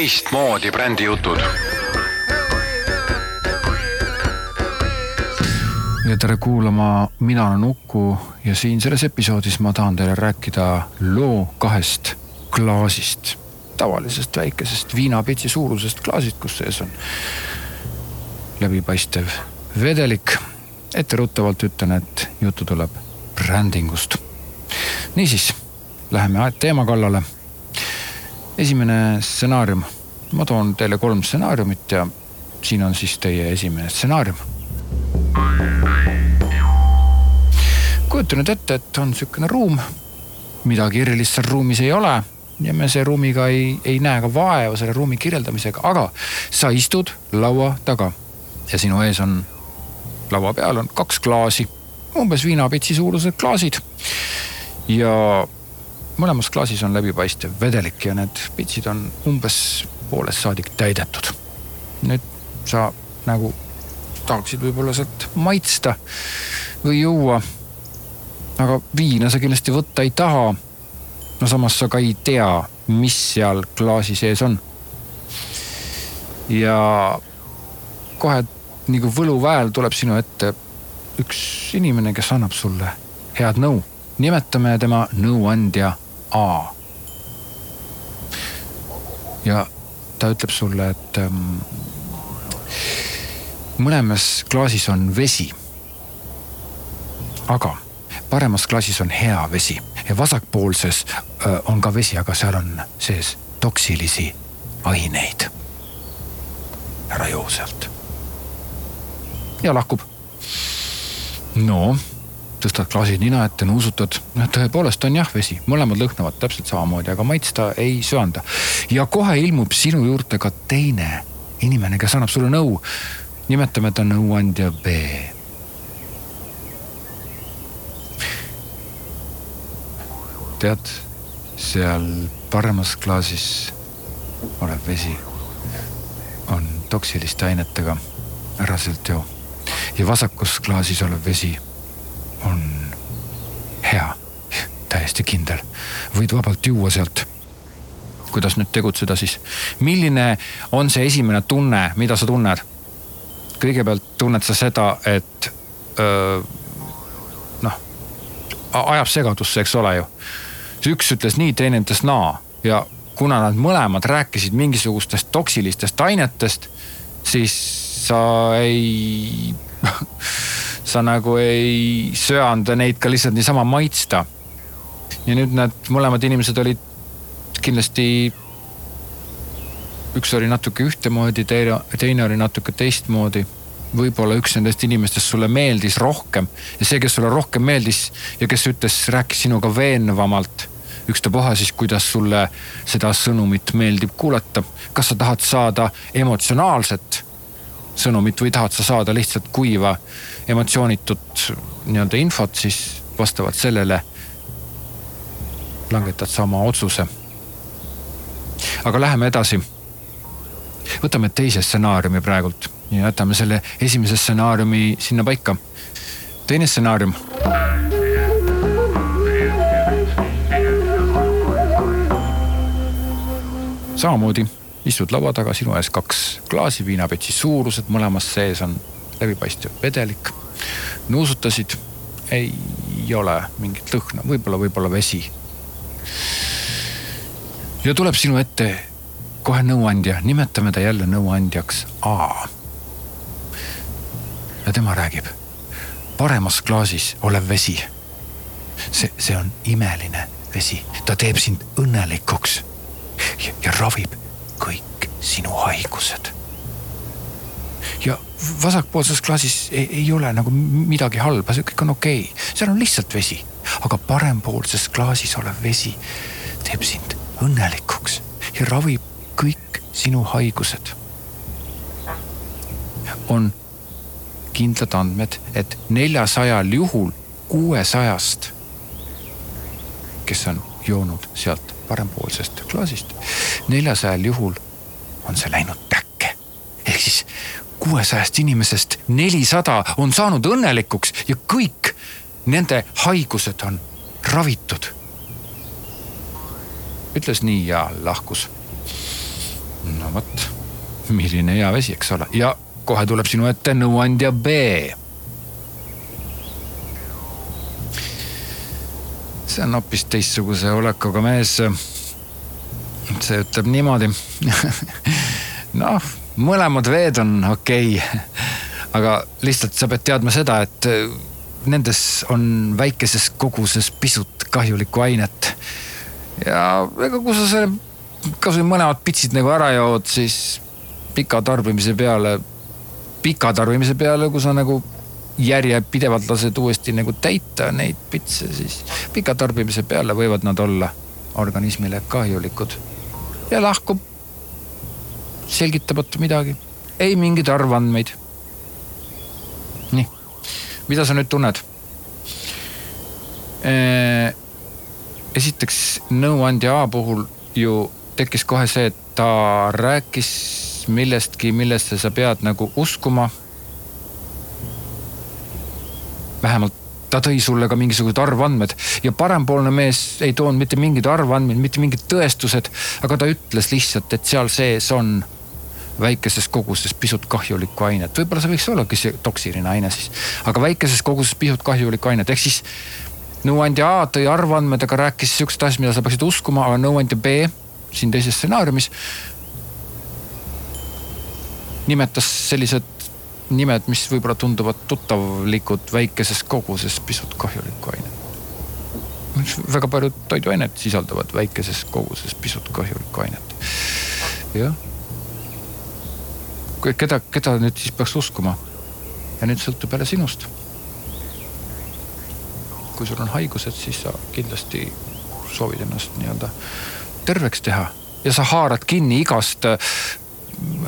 teistmoodi brändijutud. ja tere kuulama, mina olen Uku ja siin selles episoodis ma tahan teile rääkida loo kahest klaasist. tavalisest väikesest viinapitsi suurusest klaasist, kus sees on läbipaistev vedelik. etteruttavalt ütlen, et juttu tuleb brändingust. niisiis, läheme teema kallale esimene stsenaarium, ma toon teile kolm stsenaariumit ja siin on siis teie esimene stsenaarium. kujuta nüüd ette, et on sihukene ruum, midagi erilist seal ruumis ei ole ja me see ruumiga ei, ei näe ka vaeva selle ruumi kirjeldamisega, aga sa istud laua taga ja sinu ees on, laua peal on kaks klaasi, umbes viinapitsi suurused klaasid. ja mõlemas klaasis on läbipaistev vedelik ja need pitsid on umbes poolest saadik täidetud. nüüd sa nagu tahaksid võib-olla sealt maitsta või juua. aga viina sa kindlasti võtta ei taha. no samas sa ka ei tea, mis seal klaasi sees on. ja kohe nagu võluväel tuleb sinu ette üks inimene, kes annab sulle head nõu. nimetame tema nõuandja A. ja ta ütleb sulle, et ähm, mõlemas klaasis on vesi. aga paremas klaasis on hea vesi ja vasakpoolses äh, on ka vesi, aga seal on sees toksilisi aineid. ära joo sealt. ja lahkub. no tõstad klaasi nina ette, nuusutad, tõepoolest on jah vesi, mõlemad lõhnavad täpselt samamoodi, aga maitsta ei söanda. ja kohe ilmub sinu juurde ka teine inimene, kes annab sulle nõu. nimetame ta nõuandja B. tead, seal paremas klaasis olev vesi on toksiliste ainetega, ära sealt joo. ja vasakus klaasis olev vesi on hea, täiesti kindel. võid vabalt juua sealt. kuidas nüüd tegutseda siis? milline on see esimene tunne, mida sa tunned? kõigepealt tunned sa seda, et öö, noh, ajab segadusse, eks ole ju. üks ütles nii, teine ütles naa ja kuna nad mõlemad rääkisid mingisugustest toksilistest ainetest, siis sa ei sa nagu ei söanda neid ka lihtsalt niisama maitsta. ja nüüd need mõlemad inimesed olid kindlasti, üks oli natuke ühtemoodi, teine, teine oli natuke teistmoodi võib-olla üks nendest inimestest sulle meeldis rohkem ja see, kes sulle rohkem meeldis ja kes ütles, rääkis sinuga veenvamalt. ükstapuha siis, kuidas sulle seda sõnumit meeldib kuulata. kas sa tahad saada emotsionaalset sõnumit või tahad sa saada lihtsalt kuiva emotsioonitut nii-öelda infot, siis vastavalt sellele langetad sa oma otsuse. aga läheme edasi. võtame teise stsenaariumi praegult ja jätame selle esimese stsenaariumi sinna paika. teine stsenaarium. samamoodi istud laua taga, sinu ees kaks klaasi, viinapetsi suurused, mõlemas sees on läbipaistev vedelik. nuusutasid, ei ole mingit lõhna, võib-olla, võib-olla vesi. ja tuleb sinu ette kohe nõuandja, nimetame ta jälle nõuandjaks A. ja tema räägib, paremas klaasis olev vesi. see, see on imeline vesi, ta teeb sind õnnelikuks ja, ja ravib kõik sinu haigused. ja vasakpoolses klaasis ei, ei ole nagu midagi halba, see kõik on okei okay., seal on lihtsalt vesi. aga parempoolses klaasis olev vesi teeb sind õnnelikuks ja ravib kõik sinu haigused. on kindlad andmed, et neljasajal juhul kuuesajast, kes on joonud sealt parempoolsest klaasist, neljasajal juhul on see läinud täkke. ehk siis kuuesajast inimesest nelisada on saanud õnnelikuks ja kõik nende haigused on ravitud. ütles nii ja lahkus. no vot, milline hea vesi, eks ole, ja kohe tuleb sinu ette nõuandja B. see on hoopis teistsuguse olekuga mees. see ütleb niimoodi noh, mõlemad veed on okei okay., aga lihtsalt sa pead teadma seda, et nendes on väikeses koguses pisut kahjulikku ainet. ja ega kui sa selle kasvõi mõlemad pitsid nagu ära jood, siis pika tarbimise peale, pika tarbimise peale, kui sa nagu järjepidevalt lased uuesti nagu täita neid pitse, siis pika tarbimise peale võivad nad olla organismile kahjulikud. ja lahkub selgitamata midagi, ei mingeid arvandmeid. nii, mida sa nüüd tunned? esiteks nõuandja A puhul ju tekkis kohe see, et ta rääkis millestki, millesse sa pead nagu uskuma. Vähemalt ta tõi sulle ka mingisugused arvandmed. Ja parempoolne mees ei toonud mitte mingeid arvandmeid, mitte mingid tõestused, aga ta ütles lihtsalt, et seal sees on väikeses koguses pisut kahjulikku ainet, võib-olla see võiks ollagi see toksiline aine siis, aga väikeses koguses pisut kahjulikku ainet, ehk siis nõuandja A tõi arvandmed, aga rääkis sihukesed asjad, mida sa peaksid uskuma, aga nõuandja B siin teises stsenaariumis nimetas sellised nimed, mis võib-olla tunduvad tuttavlikud väikeses koguses pisut kahjulikku ainet. väga paljud toiduained sisaldavad väikeses koguses pisut kahjulikku ainet. jah. keda, keda nüüd siis peaks uskuma? ja nüüd sõltub jälle sinust. kui sul on haigused, siis sa kindlasti soovid ennast nii-öelda terveks teha ja sa haarad kinni igast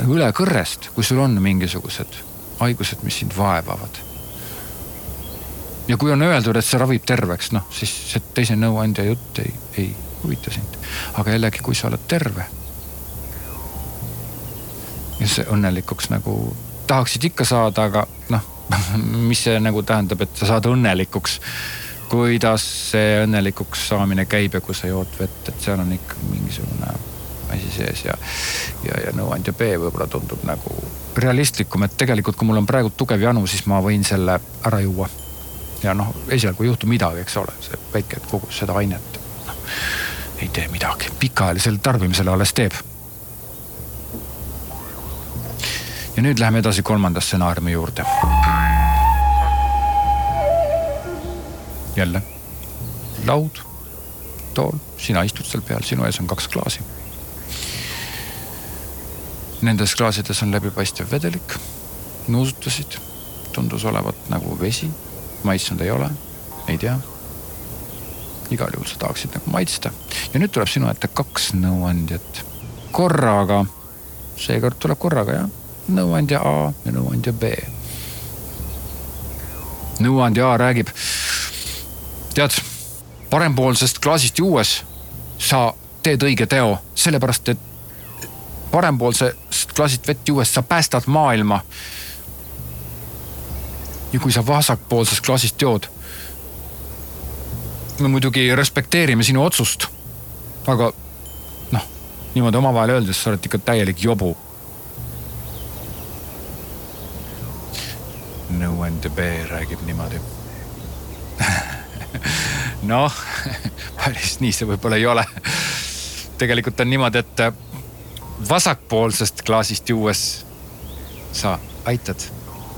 ülekõrrest, kui sul on mingisugused haigused, mis sind vaevavad. ja kui on öeldud, et see ravib terveks, noh siis see teise nõuandja jutt ei, ei huvita sind. aga jällegi, kui sa oled terve. ja see õnnelikuks nagu tahaksid ikka saada, aga noh, mis see nagu tähendab, et sa saad õnnelikuks kuidas see õnnelikuks saamine käib ja kui sa jood vett, et seal on ikka mingisugune asi sees ja, ja, ja nõuandja B võib-olla tundub nagu realistlikum, et tegelikult, kui mul on praegu tugev janu, siis ma võin selle ära juua. ja noh, esialgu ei juhtu midagi, eks ole, see väike kogus seda ainet no, ei tee midagi, pikaajalisele tarbimisele alles teeb. ja nüüd läheme edasi kolmanda stsenaariumi juurde. jälle laud, tool, sina istud seal peal, sinu ees on kaks klaasi Nendes klaasides on läbipaistev vedelik, nuusutasid, tundus olevat nagu vesi, maitsnud ei ole, ei tea. igal juhul sa tahaksid nagu maitsta. Ja nüüd tuleb sinu ette kaks nõuandjat. Korraga. seekord tuleb korraga jah, nõuandja A ja nõuandja B. nõuandja A räägib, tead, parempoolsest klaasist juues sa teed õige teo, sellepärast et parempoolsest klaasist vett juues sa päästad maailma. ja kui sa vasakpoolsest klaasist jood, me muidugi respekteerime sinu otsust. aga noh, niimoodi omavahel öeldes sa oled ikka täielik jobu. nõuandja B räägib niimoodi noh, päris nii see võib-olla ei ole. tegelikult on niimoodi, et vasakpoolsest klaasist juues sa aitad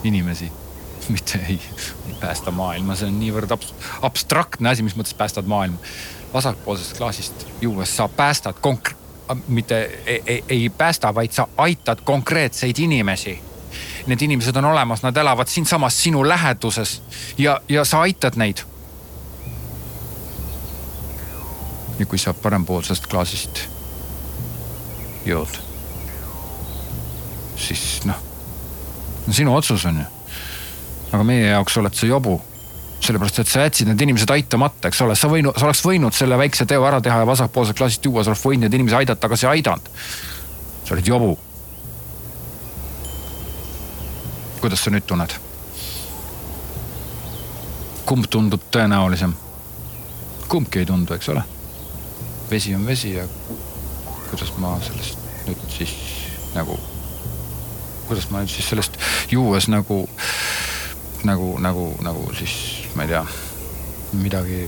inimesi, mitte ei, ei päästa maailma, see on niivõrd abs abstraktne asi, mis mõttes päästad maailma. vasakpoolsest klaasist juues sa päästad konk-, mitte ei, ei, ei päästa, vaid sa aitad konkreetseid inimesi. Need inimesed on olemas, nad elavad siinsamas sinu läheduses ja, ja sa aitad neid. ja kui sa parempoolsest klaasist jood. siis noh, no sinu otsus on ju. aga meie jaoks oled sa jobu. sellepärast, et sa jätsid need inimesed aitamata, eks ole, sa võinud, sa oleks võinud selle väikse teo ära teha ja vasakpoolsest klassist juua, sa oleks võinud neid inimesi aidata, aga sa ei aidanud. sa olid jobu. kuidas sa nüüd tunned? kumb tundub tõenäolisem? kumbki ei tundu, eks ole. vesi on vesi ja kuidas ma sellest nüüd siis nagu, kuidas ma nüüd siis sellest juues nagu, nagu, nagu, nagu siis ma ei tea, midagi,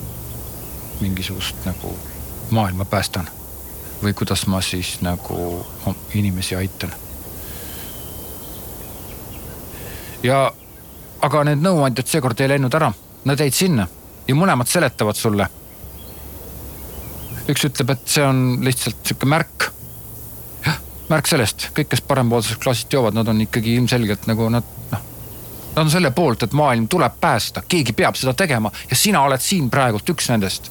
mingisugust nagu maailma päästan. või kuidas ma siis nagu inimesi aitan. ja, aga need nõuandjad seekord ei läinud ära, nad jäid sinna ja mõlemad seletavad sulle üks ütleb, et see on lihtsalt sihuke märk. jah, märk sellest, kõik, kes parempoolsest klaasist joovad, nad on ikkagi ilmselgelt nagu nad noh. Nad on selle poolt, et maailm tuleb päästa, keegi peab seda tegema ja sina oled siin praegult üks nendest.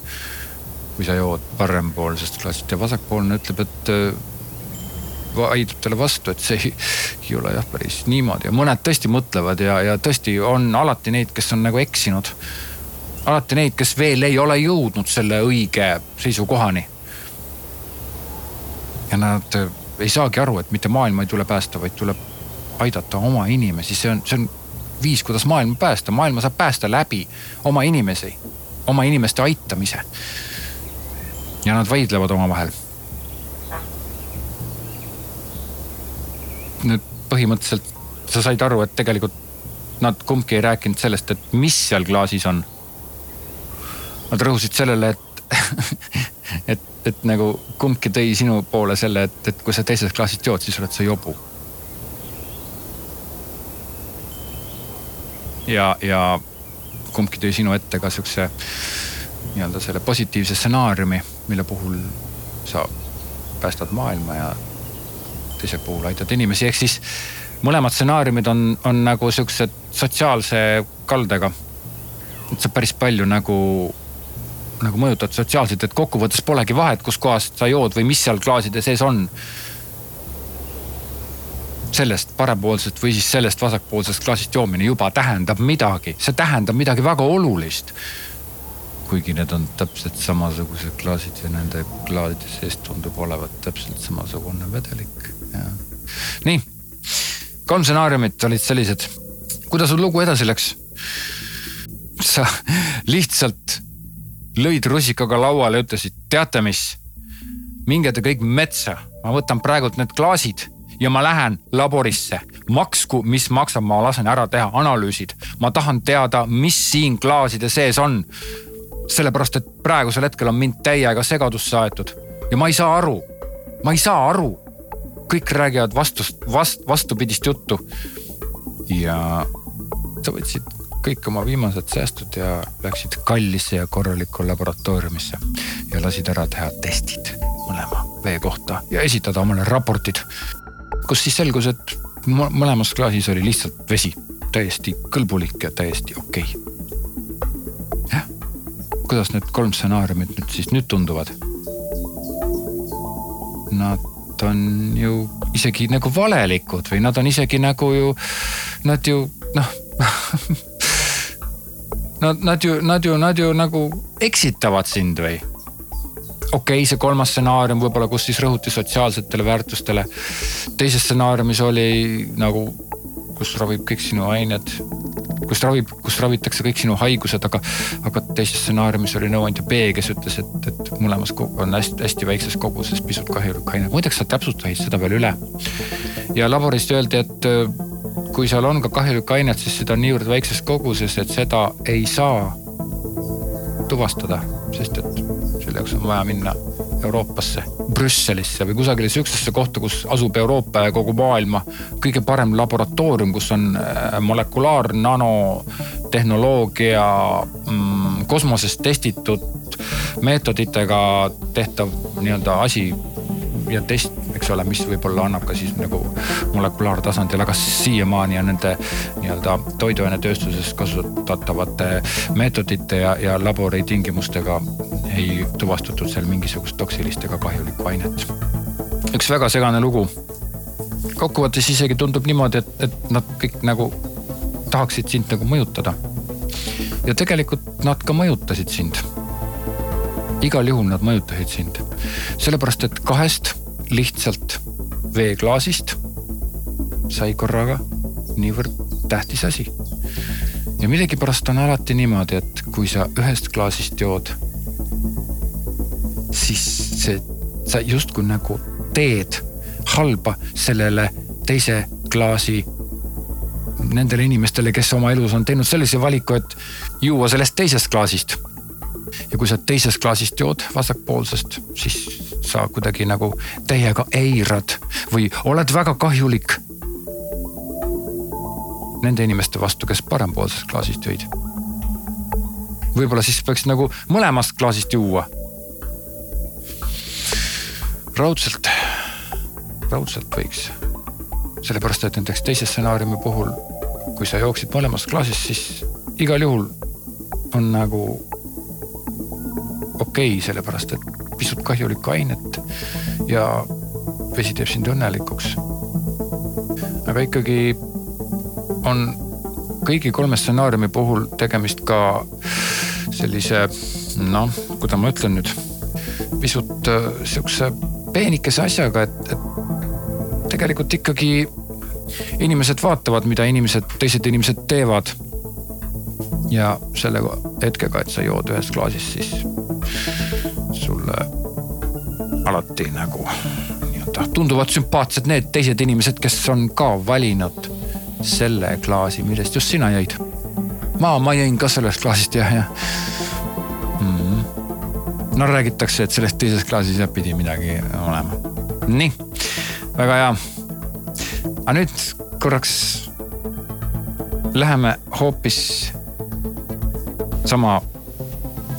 kui sa jood parempoolsest klaasist ja vasakpoolne ütleb, et vaidleb talle vastu, et see ei, ei ole jah päris niimoodi ja mõned tõesti mõtlevad ja, ja tõesti on alati neid, kes on nagu eksinud alati neid, kes veel ei ole jõudnud selle õige seisukohani. ja nad äh, ei saagi aru, et mitte maailma ei tule päästa, vaid tuleb aidata oma inimesi, see on, see on viis, kuidas maailma päästa, maailma saab päästa läbi oma inimesi, oma inimeste aitamise. ja nad vaidlevad omavahel. nüüd põhimõtteliselt sa said aru, et tegelikult nad kumbki ei rääkinud sellest, et mis seal klaasis on nad rõhusid sellele, et, et, et nagu kumbki tõi sinu poole selle, et, et kui sa teisest klassist jood, siis oled sa jobu. ja, ja kumbki tõi sinu ette ka siukse nii-öelda selle positiivse stsenaariumi, mille puhul sa päästad maailma ja teise puhul aitad inimesi, ehk siis mõlemad stsenaariumid on, on nagu siuksed sotsiaalse kaldega. et sa päris palju nagu nagu mõjutad sotsiaalselt, et kokkuvõttes polegi vahet, kuskohast sa jood või mis seal klaaside sees on. sellest parempoolsest või siis sellest vasakpoolsest klaasist joomine juba tähendab midagi, see tähendab midagi väga olulist. kuigi need on täpselt samasugused klaasid ja nende klaaside sees tundub olevat täpselt samasugune vedelik ja. nii, kolm stsenaariumit olid sellised. kuidas sul lugu edasi läks? sa lihtsalt lõid rusikaga lauale, ütlesid, teate mis? minge te kõik metsa, ma võtan praegult need klaasid ja ma lähen laborisse. maksku, mis maksab, ma lasen ära teha analüüsid. ma tahan teada, mis siin klaaside sees on. sellepärast, et praegusel hetkel on mind täiega segadusse aetud ja ma ei saa aru, ma ei saa aru. kõik räägivad vastust, vast-, vastupidist juttu. ja sa võtsid kõik oma viimased säästud ja läksid kallisse ja korralikku laboratooriumisse ja lasid ära teha testid mõlema vee kohta ja esitada omale raportid. kus siis selgus, et mõlemas klaasis oli lihtsalt vesi, täiesti kõlbulik ja täiesti okei okay.. jah, kuidas need kolm stsenaariumit nüüd siis nüüd tunduvad? Nad on ju isegi nagu valelikud või nad on isegi nagu ju, nad ju noh Nad, nad ju, nad ju, nad ju nagu eksitavad sind või? okei okay,, see kolmas stsenaarium võib-olla, kus siis rõhuti sotsiaalsetele väärtustele. teises stsenaariumis oli nagu, kus ravib kõik sinu ained, kus ravib, kus ravitakse kõik sinu haigused, aga, aga teises stsenaariumis oli nõuandja B, kes ütles, et, et mõlemas on hästi-hästi väikses koguses pisut kahjulik aine. muideks sa täpsustasid seda veel üle. ja laborist öeldi, et kui seal on ka kahjulikku ainet, siis seda on niivõrd väikses koguses, et seda ei saa tuvastada, sest et selle jaoks on vaja minna Euroopasse, Brüsselisse või kusagile sihukesesse kohta, kus asub Euroopa ja kogu maailma kõige parem laboratoorium, kus on äh, molekulaar nanotehnoloogia mm, kosmoses testitud meetoditega tehtav nii-öelda asi ja test, eks ole, mis võib-olla annab ka siis nagu molekulaartasandil, aga siiamaani on nende nii-öelda toiduainetööstuses kasutatavate meetodite ja, ja labori tingimustega ei tuvastatud seal mingisugust toksilist ega kahjulikku ainet. üks väga segane lugu. kokkuvõttes isegi tundub niimoodi, et, et nad kõik nagu tahaksid sind nagu mõjutada. ja tegelikult nad ka mõjutasid sind igal juhul nad mõjutasid sind. sellepärast, et kahest lihtsalt veeklaasist sai korraga niivõrd tähtis asi. ja millegipärast on alati niimoodi, et kui sa ühest klaasist jood, siis see, sa justkui nagu teed halba sellele teise klaasi nendele inimestele, kes oma elus on teinud sellise valiku, et juua sellest teisest klaasist. ja kui sa teisest klaasist jood vasakpoolsest, siis sa kuidagi nagu täiega eirad või oled väga kahjulik nende inimeste vastu, kes parempoolsest klaasist jõid. võib-olla siis peaks nagu mõlemast klaasist juua. raudselt, raudselt võiks sellepärast, et näiteks teise stsenaariumi puhul, kui sa jooksid mõlemast klaasist, siis igal juhul on nagu okei okay,, sellepärast et pisut kahjulikku ainet ja vesi teeb sind õnnelikuks. aga ikkagi on kõigi kolme stsenaariumi puhul tegemist ka sellise noh, kuidas ma ütlen nüüd, pisut äh, sihukese peenikese asjaga, et, et tegelikult ikkagi inimesed vaatavad, mida inimesed, teised inimesed teevad. ja selle hetkega, et sa jood ühest klaasist, siis sulle alati nagu nii-öelda tunduvad sümpaatsed need teised inimesed, kes on ka valinud selle klaasi, millest just sina jõid. ma, ma jõin ka sellest klaasist jah, jah mm. -hmm. no räägitakse, et sellest teisest klaasis jah pidi midagi olema. nii väga hea. aga nüüd korraks läheme hoopis sama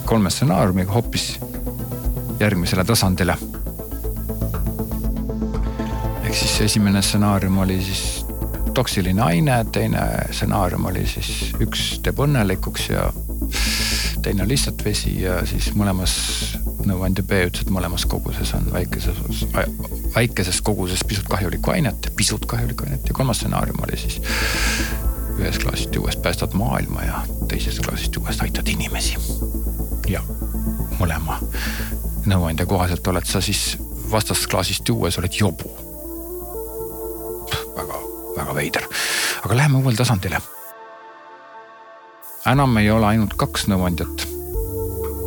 kolme stsenaariumiga hoopis järgmisele tasandile. ehk siis esimene stsenaarium oli siis toksiline aine, teine stsenaarium oli siis üks teeb õnnelikuks ja teine on lihtsalt vesi ja siis mõlemas nõuandja B ütles, et mõlemas koguses on väikeses, väikeses koguses pisut kahjulikku ainet, pisut kahjulikku ainet ja kolmas stsenaarium oli siis ühest klaasist juues päästad maailma ja teisest klaasist juues aitad inimesi. ja mõlema nõuandja kohaselt oled sa siis vastasklaasist juues oled jobu. väga, väga veider, aga läheme uuele tasandile. enam ei ole ainult kaks nõuandjat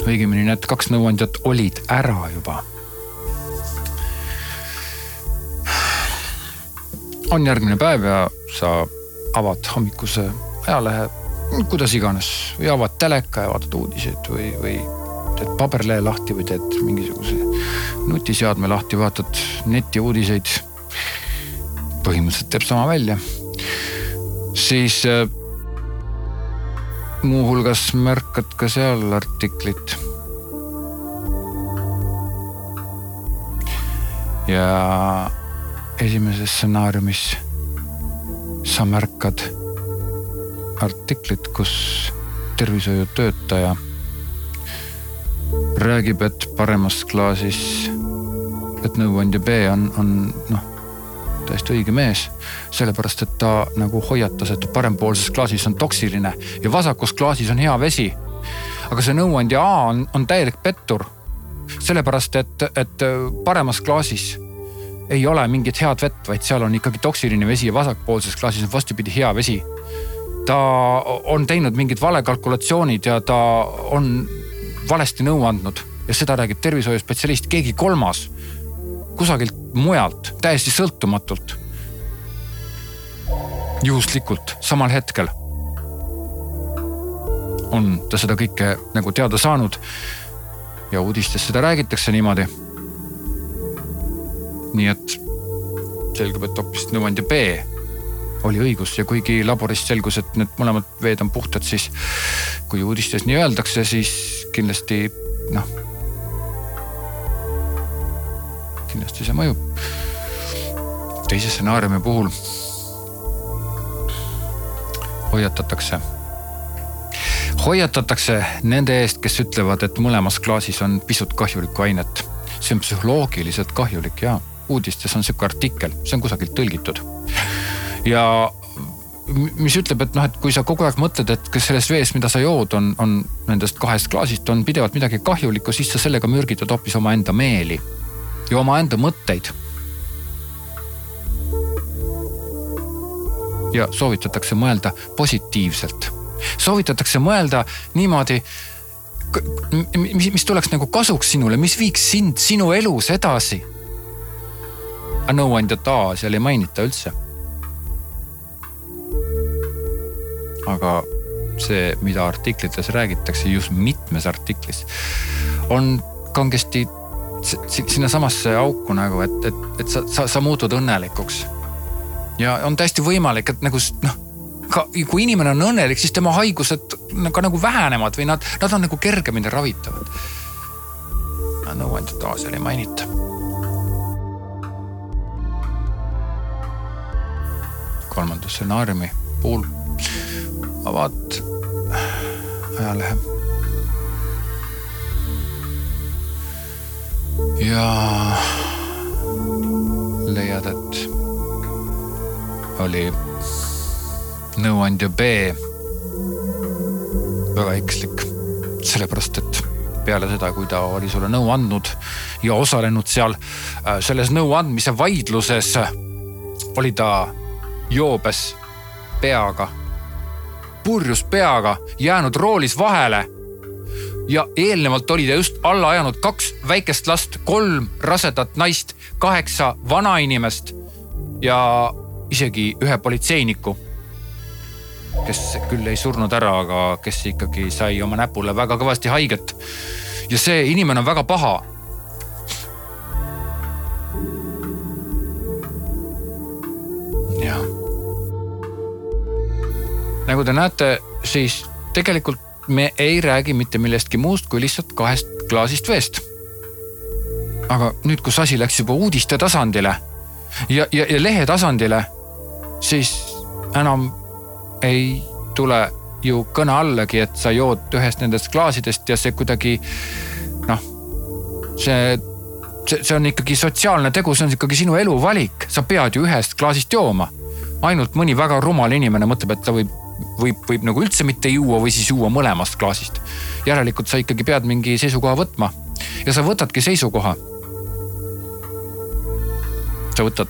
õigemini need kaks nõuandjat olid ära juba. on järgmine päev ja sa avad hommikuse ajalehe, kuidas iganes, või avad teleka ja vaatad uudiseid või, või teed paberlehe lahti või teed mingisuguse nutiseadme lahti, vaatad netiuudiseid. Põhimõtteliselt teeb sama välja. siis äh, muuhulgas märkad ka seal artiklit. ja esimeses stsenaariumis sa märkad artiklit, kus tervishoiutöötaja räägib, et paremas klaasis, et nõuandja B on, on noh täiesti õige mees. sellepärast, et ta nagu hoiatas, et parempoolses klaasis on toksiline ja vasakus klaasis on hea vesi. aga see nõuandja A on, on täielik pettur. sellepärast, et, et paremas klaasis ei ole mingit head vett, vaid seal on ikkagi toksiline vesi ja vasakpoolses klaasis on vastupidi hea vesi. ta on teinud mingid valekalkulatsioonid ja ta on valesti nõu andnud ja seda räägib tervishoiuspetsialist, keegi kolmas kusagilt mujalt, täiesti sõltumatult. juhuslikult, samal hetkel on ta seda kõike nagu teada saanud. ja uudistes seda räägitakse niimoodi. nii et selgub, et hoopis nõuandja B oli õigus ja kuigi laborist selgus, et need mõlemad veed on puhtad, siis kui uudistes nii öeldakse, siis kindlasti noh kindlasti see mõjub. teise stsenaariumi puhul hoiatatakse, hoiatatakse nende eest, kes ütlevad, et mõlemas klaasis on pisut kahjulikku ainet. see on psühholoogiliselt kahjulik ja uudistes on sihuke artikkel, see on kusagilt tõlgitud. ja mis ütleb, et noh, et kui sa kogu aeg mõtled, et kas selles vees, mida sa jood, on, on nendest kahest klaasist on pidevalt midagi kahjulikku, siis sa sellega mürgitad hoopis omaenda meeli ja omaenda mõtteid. ja soovitatakse mõelda positiivselt, soovitatakse mõelda niimoodi, mis, mis tuleks nagu kasuks sinule, mis viiks sind sinu elus edasi. nõuandjat A seal ei mainita üldse. aga see, mida artiklites räägitakse, just mitmes artiklis, on kangesti sinnasamasse auku nagu, et, et, et sa, sa, sa muutud õnnelikuks. ja on täiesti võimalik, et nagu noh, ka kui inimene on õnnelik, siis tema haigused ka nagu vähenevad või nad, nad on nagu kergemini ravitavad. nõuandjat Aasial ei mainita. kolmanda stsenaariumi puhul avad ajalehe ja leiad, et oli nõuandja B väga ekslik, sellepärast et peale seda, kui ta oli sulle nõu andnud ja osalenud seal äh, selles nõuandmise vaidluses, oli ta joobes peaga, purjus peaga jäänud roolis vahele ja eelnevalt oli ta just alla ajanud kaks väikest last, kolm rasedat naist, kaheksa vanainimest ja isegi ühe politseiniku. kes küll ei surnud ära, aga kes ikkagi sai oma näpule väga kõvasti haiget. ja see inimene on väga paha. jah. nagu te näete, siis tegelikult me ei räägi mitte millestki muust kui lihtsalt kahest klaasist veest. aga nüüd, kus asi läks juba uudiste tasandile ja, ja, ja lehe tasandile, siis enam ei tule ju kõne allagi, et sa jood ühest nendest klaasidest ja see kuidagi noh, see, see, see on ikkagi sotsiaalne tegu, see on ikkagi sinu eluvalik, sa pead ju ühest klaasist jooma. ainult mõni väga rumal inimene mõtleb, et ta võib võib, võib nagu üldse mitte juua või siis juua mõlemast klaasist. järelikult sa ikkagi pead mingi seisukoha võtma ja sa võtadki seisukoha. sa võtad,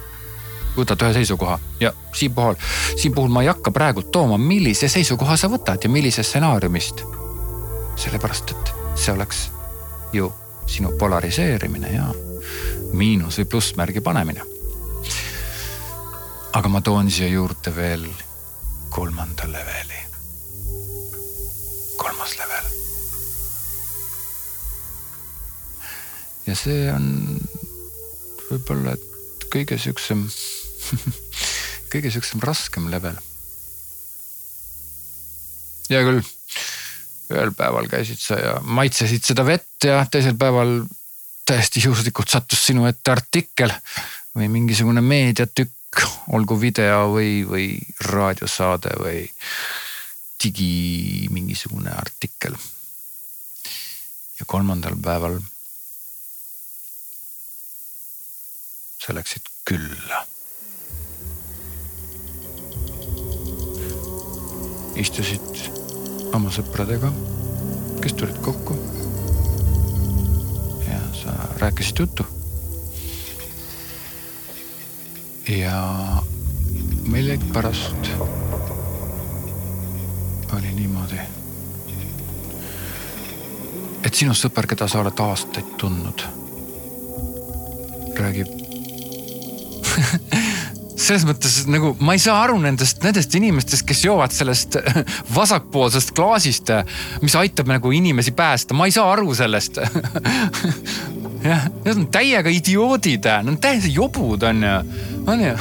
võtad ühe seisukoha ja siin puhul, siin puhul ma ei hakka praegult tooma, millise seisukoha sa võtad ja millisest stsenaariumist. sellepärast, et see oleks ju sinu polariseerimine ja miinus või plussmärgi panemine. aga ma toon siia juurde veel kolmanda leveli. kolmas level. ja see on võib-olla kõige siuksem kõige siuksem raskem level. hea küll, ühel päeval käisid sa ja maitsesid seda vett ja teisel päeval täiesti juhuslikult sattus sinu ette artikkel või mingisugune meediatükk olgu video või, või raadiosaade või digi mingisugune artikkel. ja kolmandal päeval sa läksid külla. istusid oma sõpradega, kes tulid kokku. ja sa rääkisid juttu ja millegipärast oli niimoodi, et sinu sõber, keda sa oled aastaid tundnud, räägib selles mõttes nagu ma ei saa aru nendest, nendest inimestest, kes joovad sellest vasakpoolsest klaasist, mis aitab nagu inimesi päästa, ma ei saa aru sellest. Jah, need on täiega idioodid, nad on täiesti jobud, onju, onju.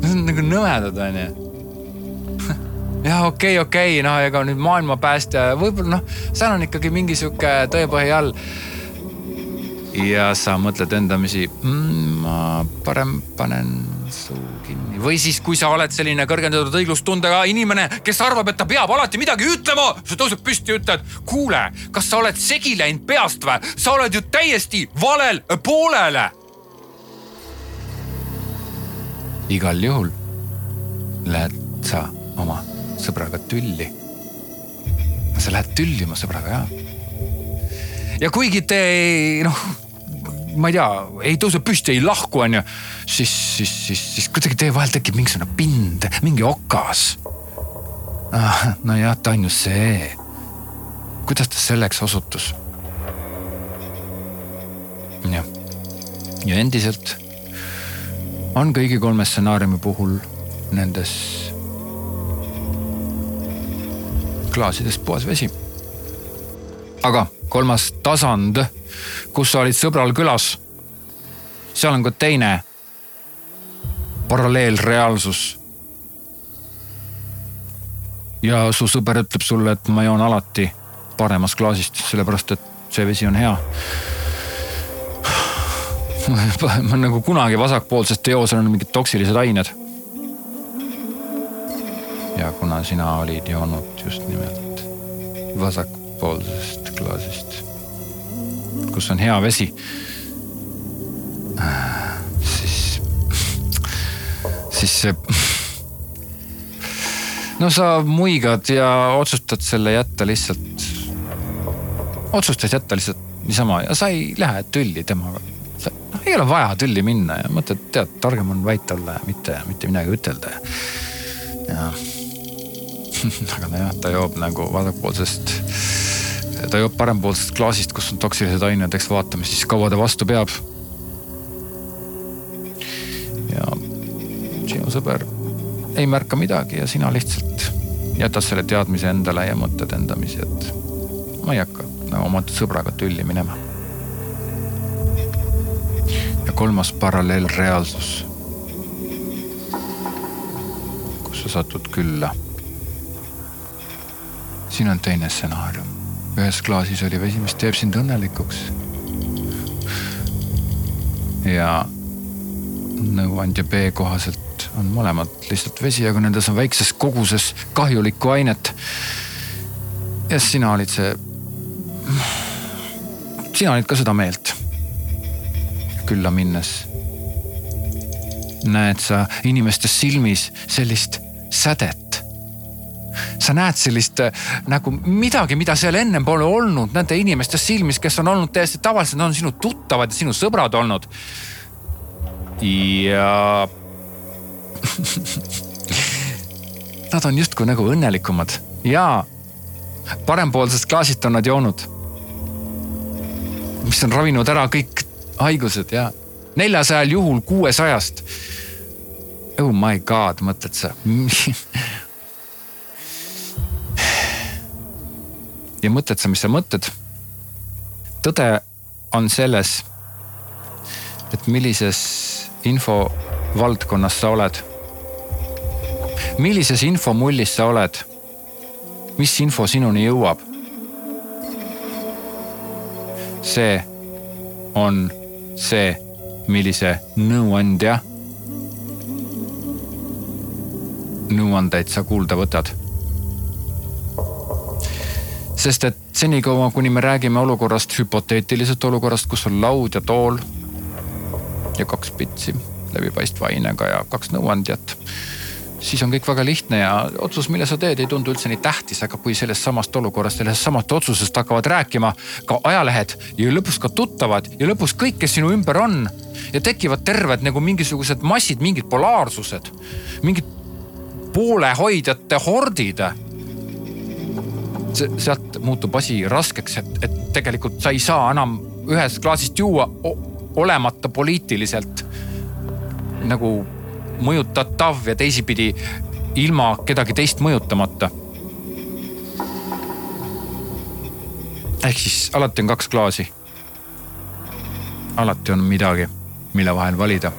Nad on nagu nõmedad, onju jah, okei okay,, okei okay,, no ega nüüd maailmapäästja, võib-olla noh, seal on ikkagi mingi sihuke tõepõhi all. ja sa mõtled endamisi mmm,, ma parem panen suu kinni või siis, kui sa oled selline kõrgendatud õiglustundega inimene, kes arvab, et ta peab alati midagi ütlema, sa tõused püsti ja ütled, kuule, kas sa oled segi läinud peast või? sa oled ju täiesti valel poolele. Igal juhul lähed sa oma sõbraga tülli. sa lähed tülli oma sõbraga ja. ja kuigi te noh ma ei tea, ei tõuse püsti, ei lahku, onju. siis, siis, siis, siis kuidagi teie vahel tekib mingisugune pind, mingi okas ah,. nojah, ta on ju see. kuidas ta selleks osutus? jah, ja endiselt on kõigi kolme stsenaariumi puhul nendes klaasides puhas vesi. aga kolmas tasand, kus sa olid sõbral külas, seal on ka teine paralleelreaalsus. ja su sõber ütleb sulle, et ma joon alati paremast klaasist, sellepärast et see vesi on hea ma nagu kunagi joo, seal on mingid toksilised ained. ja kuna sina olid joonud just nimelt vasakpoolsest klaasist, kus on hea vesi, siis, siis see no sa muigad ja otsustad selle jätta lihtsalt, otsustad jätta lihtsalt niisama ja sa ei lähe tülli temaga ei ole vaja tülli minna ja mõtled, tead, targem on vait olla ja mitte, mitte midagi ütelda ja, aga nojah, ta joob nagu vasakpoolsest, ta joob parempoolsest klaasist, kus on toksilised ained, eks vaatame siis kaua ta vastu peab. ja sinu sõber ei märka midagi ja sina lihtsalt jätad selle teadmise endale ja mõtled endamisi, et ma ei hakka nagu oma sõbraga tülli minema kolmas paralleelreaalsus, kus sa satud külla. siin on teine stsenaarium. ühes klaasis oli vesi, mis teeb sind õnnelikuks. ja nõuandja B kohaselt on mõlemad lihtsalt vesi, aga nendes on väikses koguses kahjulikku ainet. ja sina olid see, sina olid ka seda meelt külla minnes näed sa inimeste silmis sellist sädet. sa näed sellist äh, nagu midagi, mida seal ennem pole olnud nende inimeste silmis, kes on olnud täiesti tavalised, nad on sinu tuttavad ja sinu sõbrad olnud. ja Nad on justkui nagu õnnelikumad ja parempoolsest klaasist on nad joonud. mis on ravinud ära kõik haigused ja neljasajal juhul kuuesajast. Oh my god, mõtled sa ja mõtled sa, mis sa mõtled? tõde on selles, et millises infovaldkonnas sa oled. millises infomullis sa oled? mis info sinuni jõuab? see on see, millise nõuandja nõuandeid sa kuulda võtad. sest et senikaua, kuni me räägime olukorrast, hüpoteetilisest olukorrast, kus on laud ja tool ja kaks pitsi läbipaistva ainega ja kaks nõuandjat siis on kõik väga lihtne ja otsus, mille sa teed, ei tundu üldse nii tähtis, aga kui sellest samast olukorrast, sellest samast otsusest hakkavad rääkima ka ajalehed ja lõpus ka tuttavad ja lõpus kõik, kes sinu ümber on ja tekivad terved nagu mingisugused massid, mingid polaarsused, mingid poolehoidjate hordid. sealt muutub asi raskeks, et, et tegelikult sa ei saa enam ühest klaasist juua olemata poliitiliselt nagu mõjutatav ja teisipidi ilma kedagi teist mõjutamata. ehk siis alati on kaks klaasi. alati on midagi, mille vahel valida.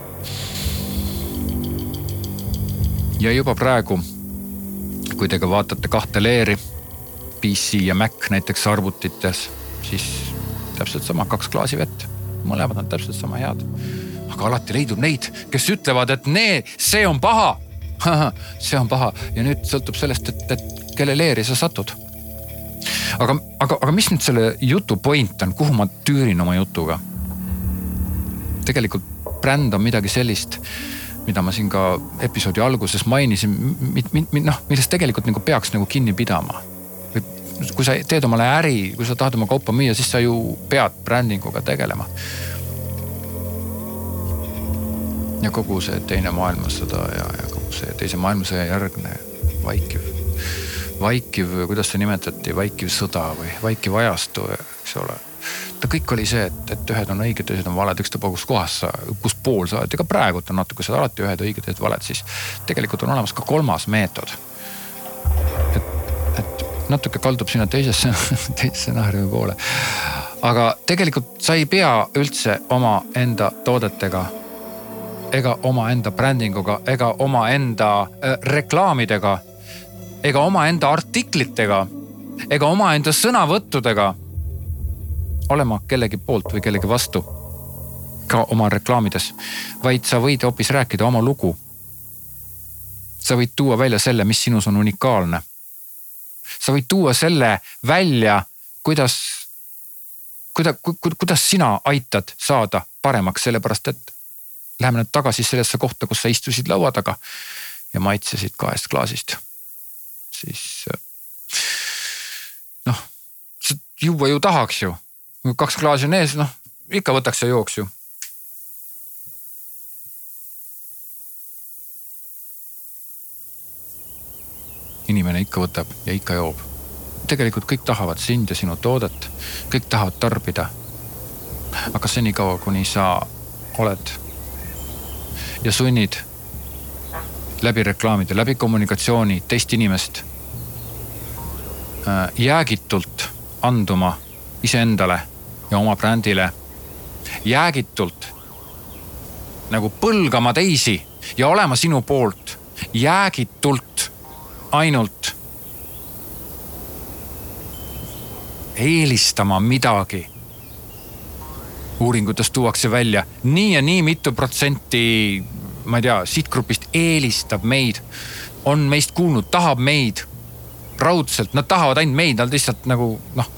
ja juba praegu, kui te ka vaatate kahte leeri, PC ja Mac näiteks arvutites, siis täpselt sama, kaks klaasi vett, mõlemad on täpselt sama head aga alati leidub neid, kes ütlevad, et nee, see on paha. see on paha ja nüüd sõltub sellest, et, et kelle leeri sa satud. aga, aga, aga mis nüüd selle jutu point on, kuhu ma tüürin oma jutuga? tegelikult bränd on midagi sellist, mida ma siin ka episoodi alguses mainisin, noh, millest tegelikult nagu peaks nagu kinni pidama kui sa teed omale äri, kui sa tahad oma kaupa müüa, siis sa ju pead brändinguga tegelema ja kogu see teine maailmasõda ja, ja kogu see teise maailmasõja järgne vaikiv, vaikiv, kuidas see nimetati, vaikiv sõda või vaikiv ajastu, eks ole. vaata, kõik oli see, et, et ühed on õiged, teised on valed, ükstapuha kus kohas sa, kus pool sa oled ja ka praegult on natuke seda alati ühed õiged, teised valed, siis tegelikult on olemas ka kolmas meetod. et, et natuke kaldub sinna teisesse, teise stsenaariumi poole. aga tegelikult sa ei pea üldse omaenda toodetega ega omaenda brändinguga ega omaenda äh, reklaamidega ega omaenda artiklitega ega omaenda sõnavõttudega olema kellegi poolt või kellegi vastu ka oma reklaamides, vaid sa võid hoopis rääkida oma lugu. sa võid tuua välja selle, mis sinus on unikaalne. sa võid tuua selle välja, kuidas, kuida-, kuidas sina aitad saada paremaks, sellepärast et läheme nüüd tagasi sellesse kohta, kus sa istusid laua taga ja maitsesid kahest klaasist. siis noh, juua ju tahaks ju kaks klaasi on ees, noh ikka võtaks ja jooks ju. inimene ikka võtab ja ikka joob. tegelikult kõik tahavad sind ja sinu toodet, kõik tahavad tarbida. aga senikaua, kuni sa oled ja sunnid läbi reklaamide, läbi kommunikatsiooni teist inimest äh, jäägitult anduma iseendale ja oma brändile jäägitult nagu põlgama teisi ja olema sinu poolt jäägitult ainult eelistama midagi. Uuringutes tuuakse välja nii ja nii mitu protsenti, ma ei tea, sihtgrupist eelistab meid, on meist kuulnud, tahab meid raudselt, nad tahavad ainult meid, nad lihtsalt nagu noh,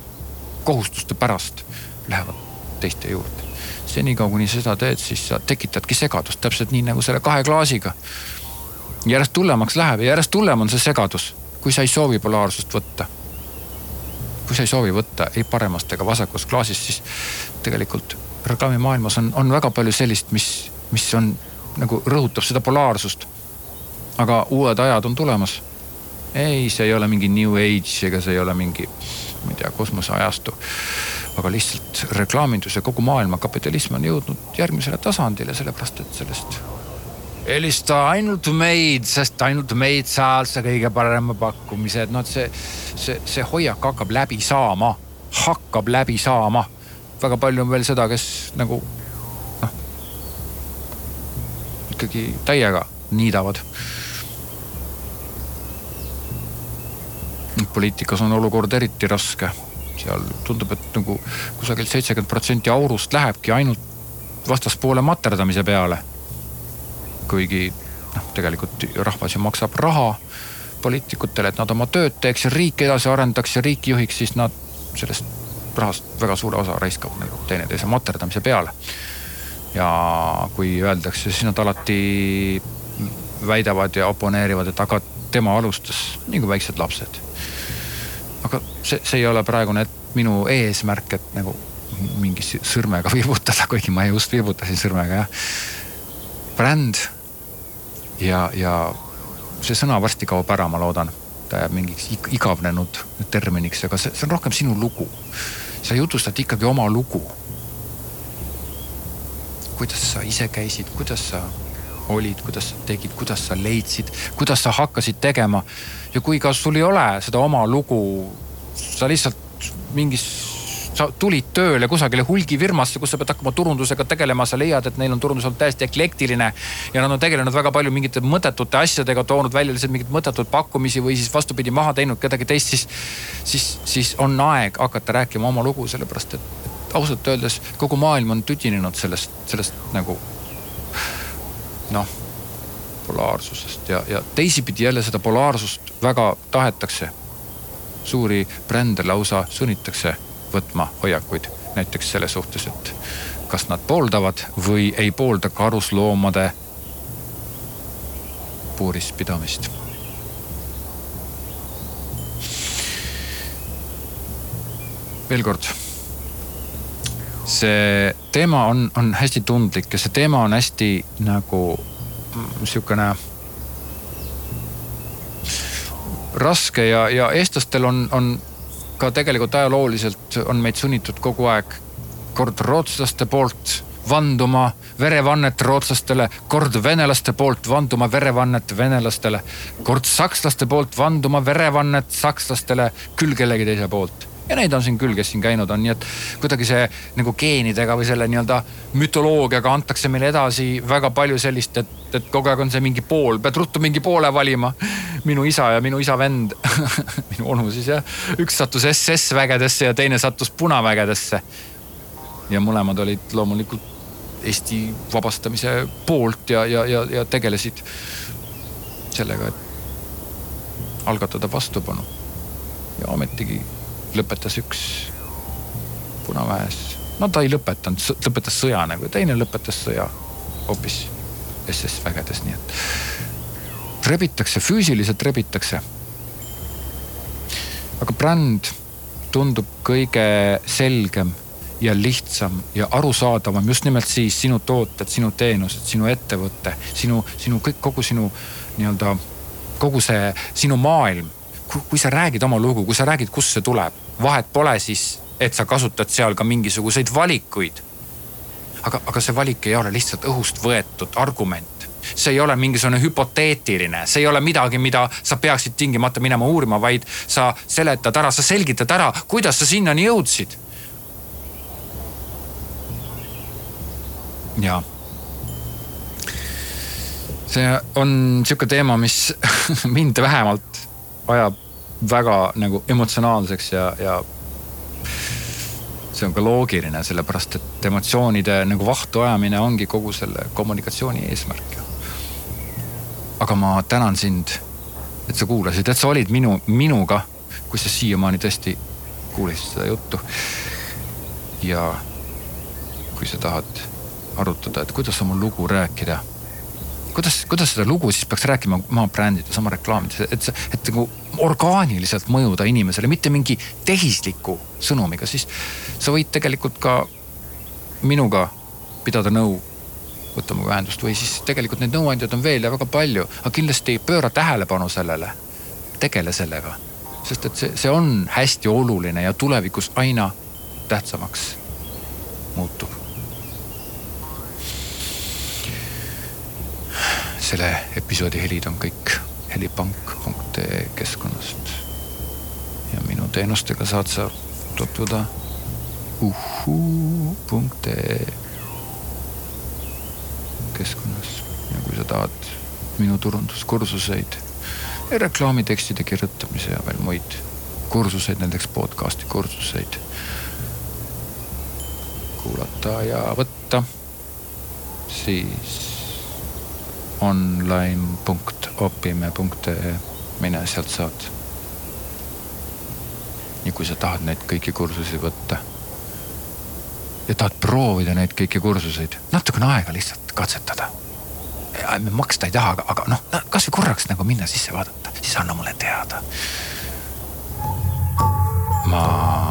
kohustuste pärast lähevad teiste juurde. senikaua, kuni seda teed, siis sa tekitadki segadust, täpselt nii nagu selle kahe klaasiga. järjest hullemaks läheb ja järjest hullem on see segadus, kui sa ei soovi polaarsust võtta. kui sa ei soovi võtta ei paremast ega vasakust klaasist, siis tegelikult reklaamimaailmas on, on väga palju sellist, mis, mis on nagu rõhutab seda polaarsust. aga uued ajad on tulemas. ei, see ei ole mingi new age ega see ei ole mingi, ma ei tea, kosmoseajastu aga lihtsalt reklaamindus ja kogu maailma kapitalism on jõudnud järgmisele tasandile, sellepärast et sellest helista ainult meid, sest ainult meid saab see kõige parema pakkumise, et noh, et see, see, see hoiak hakkab läbi saama, hakkab läbi saama. Väga palju on veel seda, kes nagu noh, ikkagi täiega niidavad. poliitikas on olukord eriti raske seal tundub, et nagu kusagilt seitsekümmend protsenti aurust lähebki ainult vastaspoole materdamise peale. kuigi noh, tegelikult rahvas ju maksab raha poliitikutele, et nad oma tööd teeks ja riiki edasi arendaks ja riiki juhiks, siis nad sellest rahast väga suure osa raiskavad nagu teineteise materdamise peale. ja kui öeldakse, siis nad alati väidavad ja oponeerivad, et aga tema alustas nagu väiksed lapsed aga see, see ei ole praegune minu eesmärk, et nagu mingi sõrmega viibutada, kuigi ma just viibutasin sõrmega jah. bränd ja, ja see sõna varsti kaob ära, ma loodan. mingiks igavnenud terminiks, aga see, see on rohkem sinu lugu. Sa jutustad ikkagi oma lugu. kuidas sa ise käisid, kuidas sa olid, kuidas sa tegid, kuidas sa leidsid, kuidas sa hakkasid tegema. ja kui ka sul ei ole seda oma lugu, sa lihtsalt mingis, sa tulid tööle kusagile hulgifirmasse, kus sa pead hakkama turundusega tegelema, sa leiad, et neil on turundus olnud täiesti eklektiline. ja nad on tegelenud väga palju mingite mõttetute asjadega, toonud välja lihtsalt mingeid mõttetuid pakkumisi või siis vastupidi maha teinud kedagi teist, siis. siis, siis on aeg hakata rääkima oma lugu, sellepärast et, et ausalt öeldes kogu maailm on tüdinenud sellest, sellest nagu noh polaarsusest ja, ja teisipidi jälle seda polaarsust väga tahetakse. suuri brände lausa sunnitakse võtma hoiakuid näiteks selle suhtes, et kas nad pooldavad või ei poolda karusloomade puuris pidamist. veel kord see teema on, on hästi tundlik ja see teema on hästi nagu sihukene raske ja, ja eestlastel on, on ka tegelikult ajalooliselt on meid sunnitud kogu aeg kord rootslaste poolt vanduma verevannet rootslastele, kord venelaste poolt vanduma verevannet venelastele, kord sakslaste poolt vanduma verevannet sakslastele küll kellegi teise poolt ja neid on siin küll, kes siin käinud on, nii et kuidagi see nagu geenidega või selle nii-öelda mütoloogiaga antakse meile edasi väga palju sellist, et, et kogu aeg on see mingi pool, pead ruttu mingi poole valima. minu isa ja minu isa vend minu onu siis jah, üks sattus SS vägedesse ja teine sattus punavägedesse. ja mõlemad olid loomulikult Eesti vabastamise poolt ja, ja, ja, ja tegelesid sellega, et algatada vastupanu. ja ometigi lõpetas üks Punaväes, no ta ei lõpetanud, lõpetas sõja nagu, teine lõpetas sõja hoopis SS vägedes, nii et rebitakse, füüsiliselt rebitakse. aga bränd tundub kõige selgem ja lihtsam ja arusaadavam just nimelt siis sinu tooted, sinu teenused, sinu ettevõte, sinu, sinu kõik, kogu sinu nii-öelda, kogu see sinu maailm. Kui sa räägid oma lugu, kui sa räägid, kust see tuleb, vahet pole siis, et sa kasutad seal ka mingisuguseid valikuid. aga, aga see valik ei ole lihtsalt õhust võetud argument. See ei ole mingisugune hüpoteetiline, see ei ole midagi, mida sa peaksid tingimata minema uurima, vaid sa seletad ära, sa selgitad ära, kuidas sa sinnani jõudsid. Ja see on sihuke teema, mis mind vähemalt ajab väga nagu emotsionaalseks ja, ja see on ka loogiline, sellepärast et emotsioonide nagu vahtu ajamine ongi kogu selle kommunikatsiooni eesmärk. aga ma tänan sind, et sa kuulasid, et sa olid minu, minuga, kui sa siiamaani tõesti kuulasid seda juttu. ja kui sa tahad arutada, et kuidas oma lugu rääkida. Kuidas, kuidas seda lugu siis peaks rääkima oma brändides, oma reklaamides, et et nagu orgaaniliselt mõjuda inimesele, mitte mingi tehisliku sõnumiga, siis sa võid tegelikult ka minuga pidada nõu võtta minuga ühendust või siis tegelikult neid nõuandjaid on veel ja väga palju, aga kindlasti pööra tähelepanu sellele, tegele sellega. sest et see, see on hästi oluline ja tulevikus aina tähtsamaks muutub selle episoodi helid on kõik helipank.ee keskkonnast. ja minu teenustega saad sa tutvuda uhuu.ee keskkonnas ja kui sa tahad minu turunduskursuseid ja reklaamitekstide kirjutamise ja veel muid kursuseid, näiteks podcast'i kursuseid kuulata ja võtta, siis online.opime.ee, mine sealt saad. ja kui sa tahad neid kõiki kursusi võtta ja tahad proovida neid kõiki kursuseid, natukene aega lihtsalt katsetada. maksta ei taha, aga, aga noh, kasvõi korraks nagu minna sisse vaadata, siis anna mulle teada. ma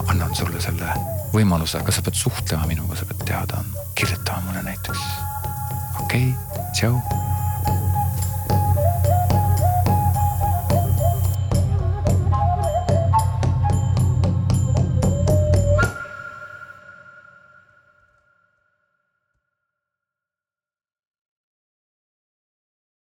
annan sulle selle võimaluse, aga sa pead suhtlema minuga, sa pead teada andma, kirjutama mulle näiteks. okei okay,, tšau